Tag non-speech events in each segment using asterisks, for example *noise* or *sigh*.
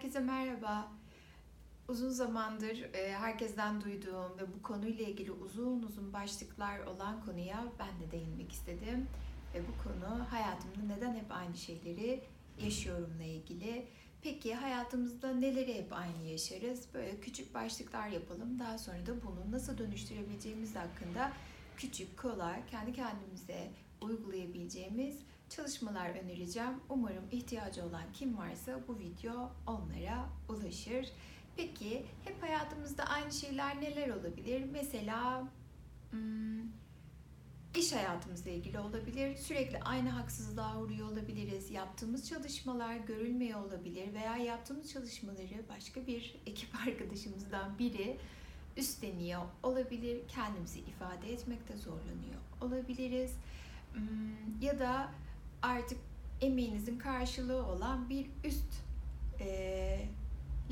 Herkese merhaba. Uzun zamandır e, herkesten duyduğum ve bu konuyla ilgili uzun uzun başlıklar olan konuya ben de değinmek istedim. Ve bu konu hayatımda neden hep aynı şeyleri yaşıyorumla ilgili. Peki hayatımızda neleri hep aynı yaşarız? Böyle küçük başlıklar yapalım. Daha sonra da bunu nasıl dönüştürebileceğimiz hakkında küçük, kolay, kendi kendimize uygulayabileceğimiz çalışmalar önereceğim. Umarım ihtiyacı olan kim varsa bu video onlara ulaşır. Peki hep hayatımızda aynı şeyler neler olabilir? Mesela hmm, iş hayatımızla ilgili olabilir. Sürekli aynı haksızlığa uğruyor olabiliriz. Yaptığımız çalışmalar görülmüyor olabilir veya yaptığımız çalışmaları başka bir *laughs* ekip arkadaşımızdan biri üstleniyor olabilir. Kendimizi ifade etmekte zorlanıyor olabiliriz. Hmm, ya da artık emeğinizin karşılığı olan bir üst e,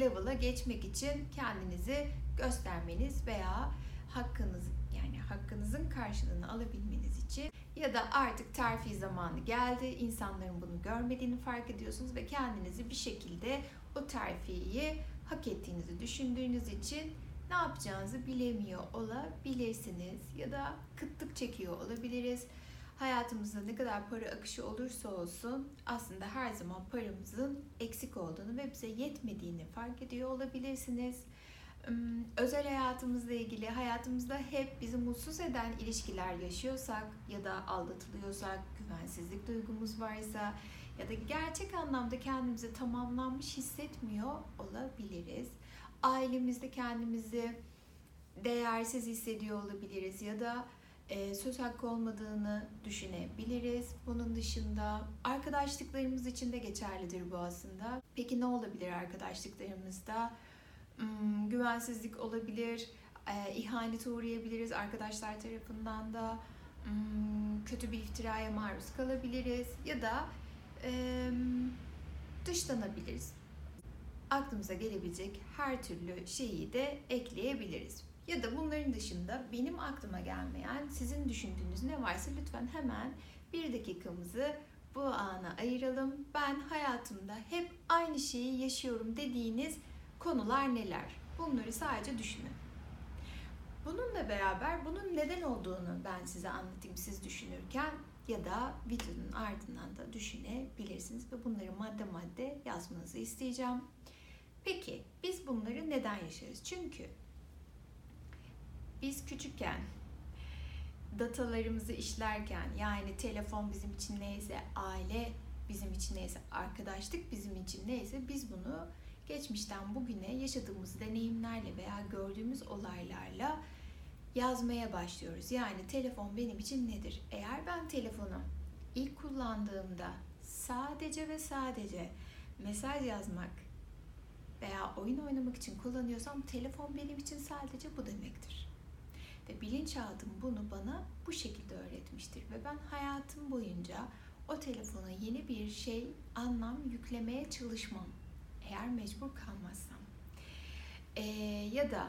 level'a geçmek için kendinizi göstermeniz veya hakkınız yani hakkınızın karşılığını alabilmeniz için ya da artık terfi zamanı geldi. insanların bunu görmediğini fark ediyorsunuz ve kendinizi bir şekilde o terfiyi hak ettiğinizi düşündüğünüz için ne yapacağınızı bilemiyor olabilirsiniz ya da kıtlık çekiyor olabiliriz hayatımızda ne kadar para akışı olursa olsun aslında her zaman paramızın eksik olduğunu ve bize yetmediğini fark ediyor olabilirsiniz. Özel hayatımızla ilgili hayatımızda hep bizi mutsuz eden ilişkiler yaşıyorsak ya da aldatılıyorsak, güvensizlik duygumuz varsa ya da gerçek anlamda kendimizi tamamlanmış hissetmiyor olabiliriz. Ailemizde kendimizi değersiz hissediyor olabiliriz ya da e, söz hakkı olmadığını düşünebiliriz. Bunun dışında arkadaşlıklarımız için de geçerlidir bu aslında. Peki ne olabilir arkadaşlıklarımızda? Hmm, güvensizlik olabilir, e, ihanete uğrayabiliriz arkadaşlar tarafından da. Hmm, kötü bir iftiraya maruz kalabiliriz ya da e, dışlanabiliriz. Aklımıza gelebilecek her türlü şeyi de ekleyebiliriz. Ya da bunların dışında benim aklıma gelmeyen, sizin düşündüğünüz ne varsa lütfen hemen bir dakikamızı bu ana ayıralım. Ben hayatımda hep aynı şeyi yaşıyorum dediğiniz konular neler? Bunları sadece düşünün. Bununla beraber bunun neden olduğunu ben size anlatayım siz düşünürken ya da videonun ardından da düşünebilirsiniz ve bunları madde madde yazmanızı isteyeceğim. Peki biz bunları neden yaşarız? Çünkü biz küçükken datalarımızı işlerken yani telefon bizim için neyse, aile bizim için neyse, arkadaşlık bizim için neyse biz bunu geçmişten bugüne yaşadığımız deneyimlerle veya gördüğümüz olaylarla yazmaya başlıyoruz. Yani telefon benim için nedir? Eğer ben telefonu ilk kullandığımda sadece ve sadece mesaj yazmak veya oyun oynamak için kullanıyorsam telefon benim için sadece bu demektir. Ve bilinçaltım bunu bana bu şekilde öğretmiştir. Ve ben hayatım boyunca o telefona yeni bir şey, anlam yüklemeye çalışmam. Eğer mecbur kalmazsam. Ee, ya da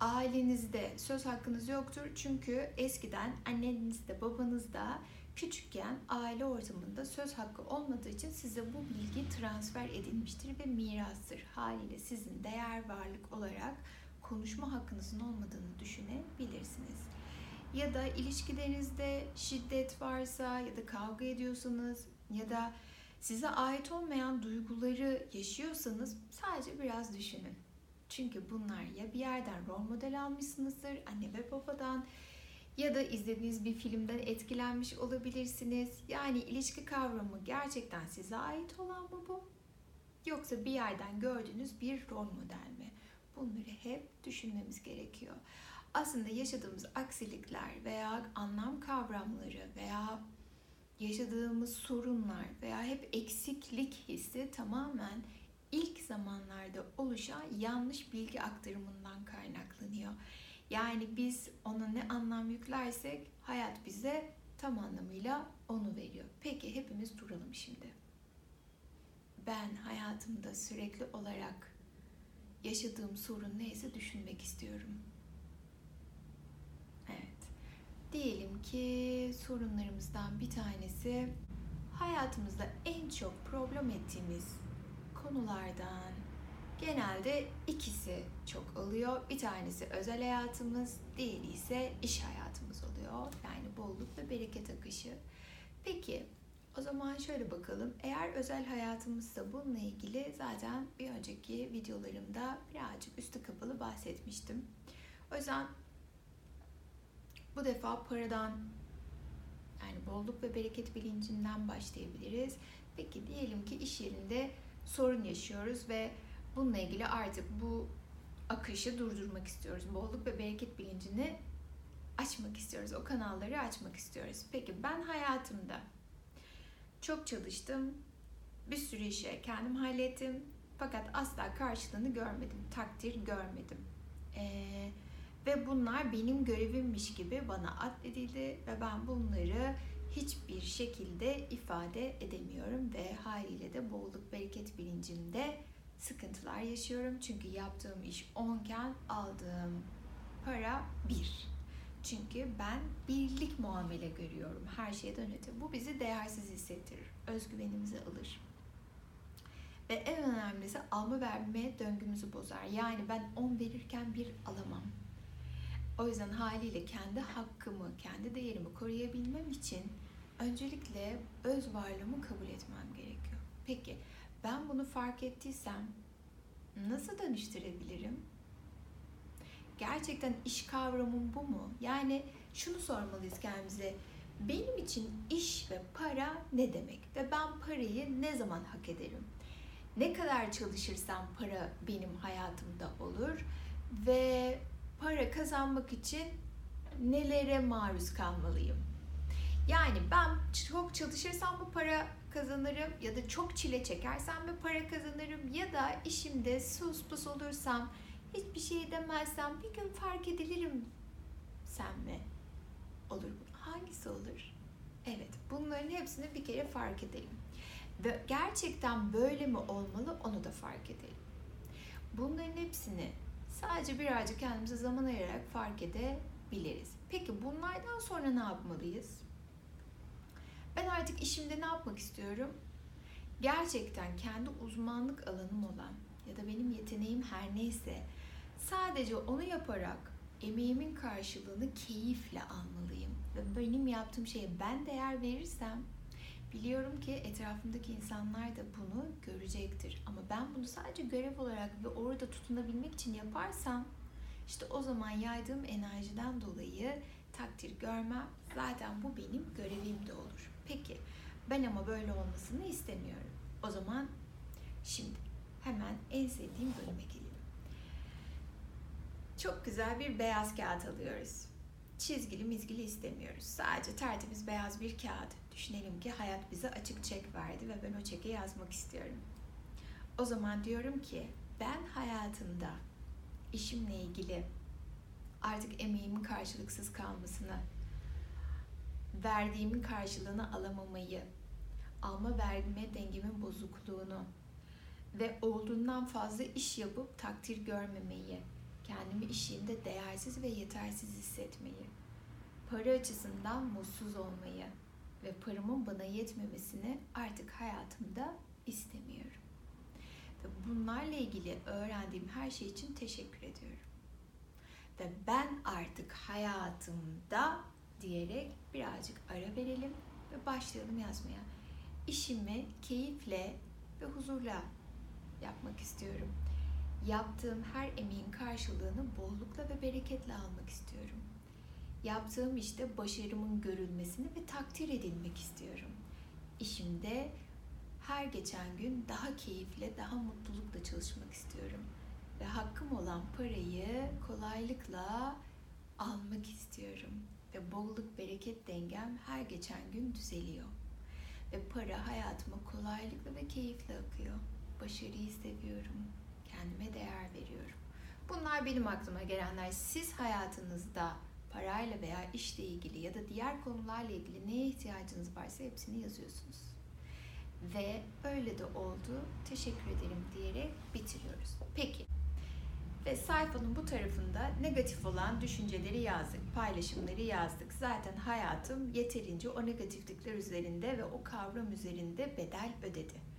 ailenizde söz hakkınız yoktur. Çünkü eskiden annenizde, babanızda küçükken aile ortamında söz hakkı olmadığı için size bu bilgi transfer edilmiştir ve mirastır. Haliyle sizin değer varlık olarak konuşma hakkınızın olmadığını düşünebilirsiniz. Ya da ilişkilerinizde şiddet varsa ya da kavga ediyorsanız ya da size ait olmayan duyguları yaşıyorsanız sadece biraz düşünün. Çünkü bunlar ya bir yerden rol model almışsınızdır, anne ve babadan ya da izlediğiniz bir filmden etkilenmiş olabilirsiniz. Yani ilişki kavramı gerçekten size ait olan mı bu? Yoksa bir yerden gördüğünüz bir rol model mi? Bunları hep düşünmemiz gerekiyor. Aslında yaşadığımız aksilikler veya anlam kavramları veya yaşadığımız sorunlar veya hep eksiklik hissi tamamen ilk zamanlarda oluşan yanlış bilgi aktarımından kaynaklanıyor. Yani biz ona ne anlam yüklersek hayat bize tam anlamıyla onu veriyor. Peki hepimiz duralım şimdi. Ben hayatımda sürekli olarak yaşadığım sorun neyse düşünmek istiyorum. Evet. Diyelim ki sorunlarımızdan bir tanesi hayatımızda en çok problem ettiğimiz konulardan genelde ikisi çok oluyor. Bir tanesi özel hayatımız, diğeri ise iş hayatımız oluyor. Yani bolluk ve bereket akışı. Peki zaman şöyle bakalım. Eğer özel hayatımızsa bununla ilgili zaten bir önceki videolarımda birazcık üstü kapalı bahsetmiştim. O yüzden bu defa paradan yani bolluk ve bereket bilincinden başlayabiliriz. Peki diyelim ki iş yerinde sorun yaşıyoruz ve bununla ilgili artık bu akışı durdurmak istiyoruz. Bolluk ve bereket bilincini açmak istiyoruz. O kanalları açmak istiyoruz. Peki ben hayatımda çok çalıştım. Bir sürü işe kendim hallettim. Fakat asla karşılığını görmedim. Takdir görmedim. Ee, ve bunlar benim görevimmiş gibi bana atfedildi ve ben bunları hiçbir şekilde ifade edemiyorum ve haliyle de bolluk bereket bilincimde sıkıntılar yaşıyorum. Çünkü yaptığım iş 10 iken aldığım para 1. Çünkü ben birlik muamele görüyorum her şeyden öte. Bu bizi değersiz hissettirir. Özgüvenimizi alır. Ve en önemlisi alma verme döngümüzü bozar. Yani ben 10 verirken bir alamam. O yüzden haliyle kendi hakkımı, kendi değerimi koruyabilmem için öncelikle öz varlığımı kabul etmem gerekiyor. Peki ben bunu fark ettiysem nasıl dönüştürebilirim? Gerçekten iş kavramım bu mu? Yani şunu sormalıyız kendimize. Benim için iş ve para ne demek? Ve ben parayı ne zaman hak ederim? Ne kadar çalışırsam para benim hayatımda olur ve para kazanmak için nelere maruz kalmalıyım? Yani ben çok çalışırsam bu para kazanırım ya da çok çile çekersem bir para kazanırım ya da işimde sus pus olursam hiçbir şey demezsem bir gün fark edilirim sen mi? Olur Hangisi olur? Evet bunların hepsini bir kere fark edelim. Ve gerçekten böyle mi olmalı onu da fark edelim. Bunların hepsini sadece birazcık kendimize zaman ayırarak fark edebiliriz. Peki bunlardan sonra ne yapmalıyız? Ben artık işimde ne yapmak istiyorum? Gerçekten kendi uzmanlık alanım olan ya da benim yeteneğim her neyse sadece onu yaparak emeğimin karşılığını keyifle almalıyım. Ve benim yaptığım şeye ben değer verirsem biliyorum ki etrafımdaki insanlar da bunu görecektir. Ama ben bunu sadece görev olarak ve orada tutunabilmek için yaparsam işte o zaman yaydığım enerjiden dolayı takdir görmem zaten bu benim görevim de olur. Peki ben ama böyle olmasını istemiyorum. O zaman şimdi hemen en sevdiğim bölüme gelelim. Çok güzel bir beyaz kağıt alıyoruz. Çizgili mizgili istemiyoruz. Sadece tertemiz beyaz bir kağıt. Düşünelim ki hayat bize açık çek verdi ve ben o çeke yazmak istiyorum. O zaman diyorum ki ben hayatımda işimle ilgili artık emeğimin karşılıksız kalmasını, verdiğimin karşılığını alamamayı, alma verme dengemin bozukluğunu ve olduğundan fazla iş yapıp takdir görmemeyi, kendimi iş yerinde değersiz ve yetersiz hissetmeyi, para açısından mutsuz olmayı ve paramın bana yetmemesini artık hayatımda istemiyorum. Ve bunlarla ilgili öğrendiğim her şey için teşekkür ediyorum. Ve ben artık hayatımda diyerek birazcık ara verelim ve başlayalım yazmaya. İşimi keyifle ve huzurla yapmak istiyorum. Yaptığım her emeğin karşılığını bollukla ve bereketle almak istiyorum. Yaptığım işte başarımın görülmesini ve takdir edilmek istiyorum. İşimde her geçen gün daha keyifle, daha mutlulukla çalışmak istiyorum. Ve hakkım olan parayı kolaylıkla almak istiyorum. Ve bolluk bereket dengem her geçen gün düzeliyor. Ve para hayatıma kolaylıkla ve keyifle akıyor. Başarıyı seviyorum. Kendime değer veriyorum. Bunlar benim aklıma gelenler. Siz hayatınızda parayla veya işle ilgili ya da diğer konularla ilgili neye ihtiyacınız varsa hepsini yazıyorsunuz. Ve öyle de oldu. Teşekkür ederim diyerek bitiriyoruz. Peki. Ve sayfanın bu tarafında negatif olan düşünceleri yazdık, paylaşımları yazdık. Zaten hayatım yeterince o negatiflikler üzerinde ve o kavram üzerinde bedel ödedi.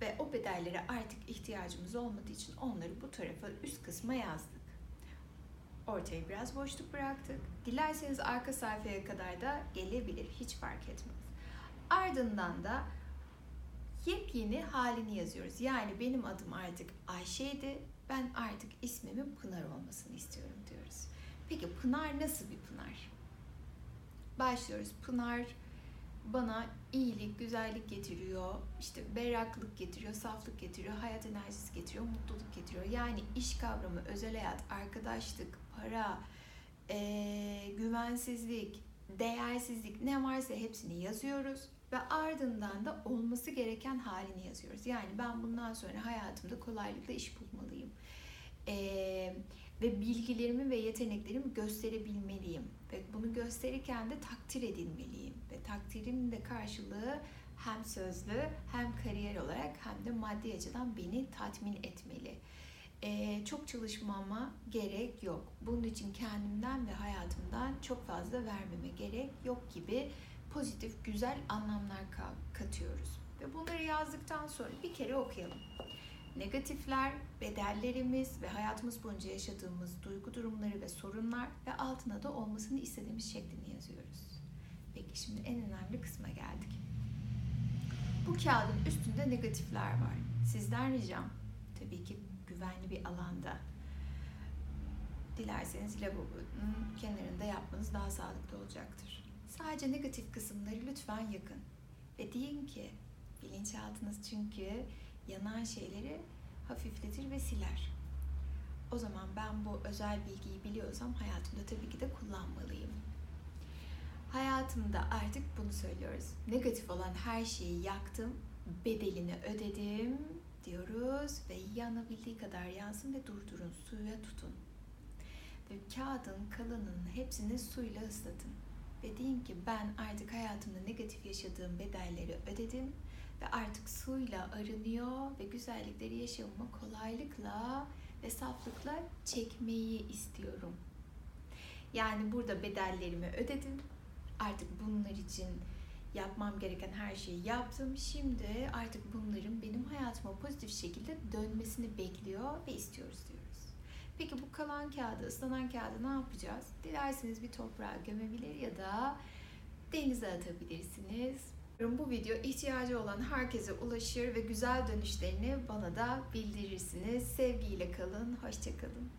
Ve o bedellere artık ihtiyacımız olmadığı için onları bu tarafa üst kısma yazdık. Ortaya biraz boşluk bıraktık. Dilerseniz arka sayfaya kadar da gelebilir. Hiç fark etmez. Ardından da yepyeni halini yazıyoruz. Yani benim adım artık Ayşe'ydi. Ben artık ismimin Pınar olmasını istiyorum diyoruz. Peki Pınar nasıl bir Pınar? Başlıyoruz. Pınar bana iyilik, güzellik getiriyor, işte berraklık getiriyor, saflık getiriyor, hayat enerjisi getiriyor, mutluluk getiriyor. Yani iş kavramı, özel hayat, arkadaşlık, para, ee, güvensizlik, değersizlik ne varsa hepsini yazıyoruz ve ardından da olması gereken halini yazıyoruz. Yani ben bundan sonra hayatımda kolaylıkla iş bulmalıyım. Ee, ve bilgilerimi ve yeteneklerimi gösterebilmeliyim. Ve bunu gösterirken de takdir edilmeliyim. Ve takdirimin de karşılığı hem sözlü hem kariyer olarak hem de maddi açıdan beni tatmin etmeli. Ee, çok çalışmama gerek yok. Bunun için kendimden ve hayatımdan çok fazla vermeme gerek yok gibi pozitif, güzel anlamlar katıyoruz. Ve bunları yazdıktan sonra bir kere okuyalım. Negatifler, bedellerimiz ve hayatımız boyunca yaşadığımız duygu durumları ve sorunlar ve altına da olmasını istediğimiz şeklini yazıyoruz. Peki şimdi en önemli kısma geldik. Bu kağıdın üstünde negatifler var. Sizden ricam tabii ki güvenli bir alanda dilerseniz lavabonun kenarında yapmanız daha sağlıklı olacaktır. Sadece negatif kısımları lütfen yakın. Ve deyin ki bilinçaltınız çünkü yanan şeyleri hafifletir ve siler. O zaman ben bu özel bilgiyi biliyorsam hayatımda tabii ki de kullanmalıyım. Hayatımda artık bunu söylüyoruz. Negatif olan her şeyi yaktım, bedelini ödedim diyoruz ve yanabildiği kadar yansın ve durdurun, suya tutun. Ve kağıdın kalanının hepsini suyla ıslatın. Ve deyin ki ben artık hayatımda negatif yaşadığım bedelleri ödedim ve artık suyla arınıyor ve güzellikleri yaşamama kolaylıkla ve saflıkla çekmeyi istiyorum. Yani burada bedellerimi ödedim. Artık bunlar için yapmam gereken her şeyi yaptım. Şimdi artık bunların benim hayatıma pozitif şekilde dönmesini bekliyor ve istiyoruz diyoruz. Peki bu kalan kağıdı, ıslanan kağıdı ne yapacağız? Dilerseniz bir toprağa gömebilir ya da denize atabilirsiniz. Bu video ihtiyacı olan herkese ulaşır ve güzel dönüşlerini bana da bildirirsiniz. Sevgiyle kalın, hoşçakalın.